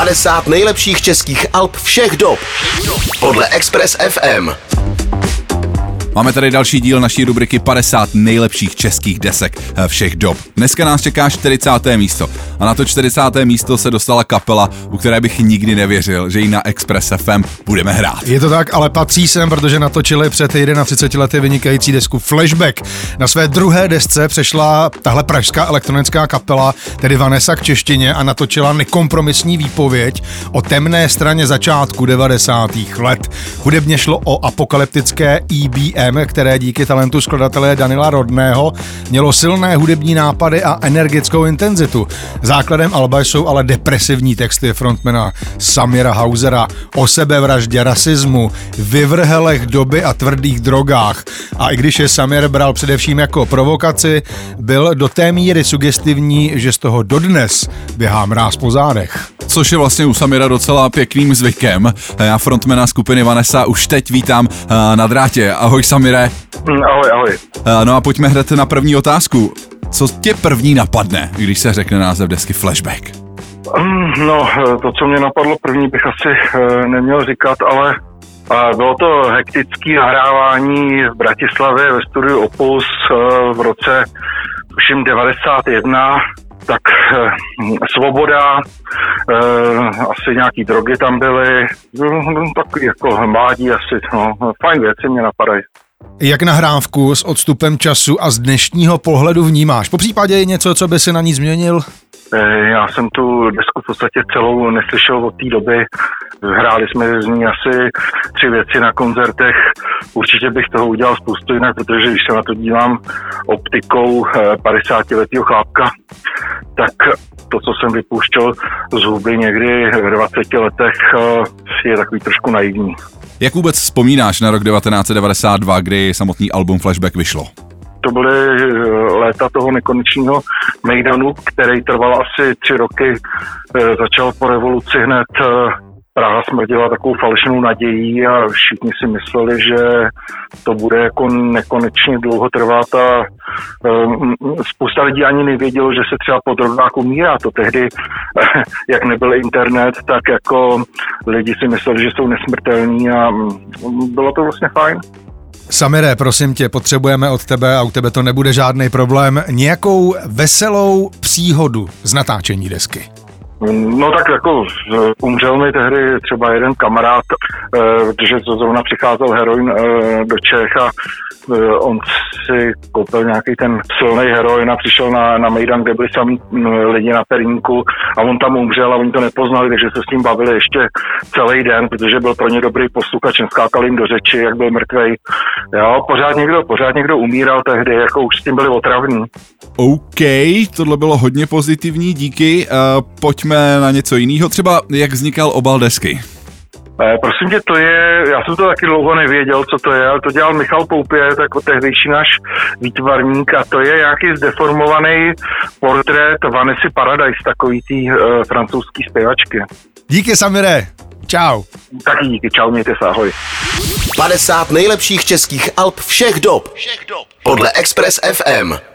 50 nejlepších českých alb všech dob podle Express FM. Máme tady další díl naší rubriky 50 nejlepších českých desek eh, všech dob. Dneska nás čeká 40. místo a na to 40. místo se dostala kapela, u které bych nikdy nevěřil, že ji na Express FM budeme hrát. Je to tak, ale patří sem, protože natočili před 31 lety vynikající desku Flashback. Na své druhé desce přešla tahle pražská elektronická kapela, tedy Vanessa k češtině a natočila nekompromisní výpověď o temné straně začátku 90. let. Hudebně šlo o apokalyptické EBM M, které díky talentu skladatele Danila Rodného mělo silné hudební nápady a energickou intenzitu. Základem alba jsou ale depresivní texty frontmana Samira Hausera o sebevraždě, rasismu, vyvrhelech doby a tvrdých drogách. A i když je Samir bral především jako provokaci, byl do té míry sugestivní, že z toho dodnes běhá mráz po zádech což je vlastně u Samira docela pěkným zvykem. Já frontmana skupiny Vanessa už teď vítám eh, na drátě. Ahoj Samire. Mm, ahoj, ahoj. Eh, no a pojďme hned na první otázku. Co tě první napadne, když se řekne název desky Flashback? Mm, no, to, co mě napadlo první, bych asi eh, neměl říkat, ale bylo to hektické nahrávání v Bratislavě ve studiu Opus v roce, tuším, 91 tak eh, svoboda, eh, asi nějaký drogy tam byly, no, tak jako mládí asi, no, fajn věci mě napadají. Jak nahrávku s odstupem času a z dnešního pohledu vnímáš? Po případě je něco, co by si na ní změnil? Eh, já jsem tu desku v podstatě celou neslyšel od té doby. Hráli jsme z ní asi tři věci na koncertech. Určitě bych toho udělal spoustu jinak, protože když se na to dívám optikou 50-letého chlápka, tak to, co jsem vypouštěl z huby někdy v 20 letech, eh, je takový trošku naivní. Jak vůbec vzpomínáš na rok 1992, kdy samotný album Flashback vyšlo? To byly eh, léta toho nekonečného Mejdanu, který trval asi tři roky. Eh, začal po revoluci hned Praha smrdila takovou falešnou nadějí a všichni si mysleli, že to bude jako nekonečně dlouho trvat a spousta lidí ani nevědělo, že se třeba po drogách umírá. To tehdy, jak nebyl internet, tak jako lidi si mysleli, že jsou nesmrtelní a um, bylo to vlastně fajn. Samire, prosím tě, potřebujeme od tebe a u tebe to nebude žádný problém, nějakou veselou příhodu z natáčení desky. No tak jako umřel mi tehdy třeba jeden kamarád, eh, protože to zrovna přicházel heroin eh, do Čech a eh, on si koupil nějaký ten silný heroin a přišel na, na Mejdan, kde byli sami lidi na perínku a on tam umřel a oni to nepoznali, takže se s ním bavili ještě celý den, protože byl pro ně dobrý posluchač, skákal jim do řeči, jak byl mrtvej. Jo, pořád někdo, pořád někdo umíral tehdy, jako už s tím byli otravní. OK, tohle bylo hodně pozitivní, díky. Uh, pojďme na něco jiného, třeba jak vznikal obal desky. Eh, prosím tě, to je, já jsem to taky dlouho nevěděl, co to je, ale to dělal Michal Poupě, jako tehdejší náš výtvarník a to je nějaký zdeformovaný portrét Vanessy Paradise, takový tý uh, francouzský zpěvačky. Díky Samire, čau. Taky díky, čau, mějte se, ahoj. 50 nejlepších českých alb všech dob. Všech dob. Podle Express FM.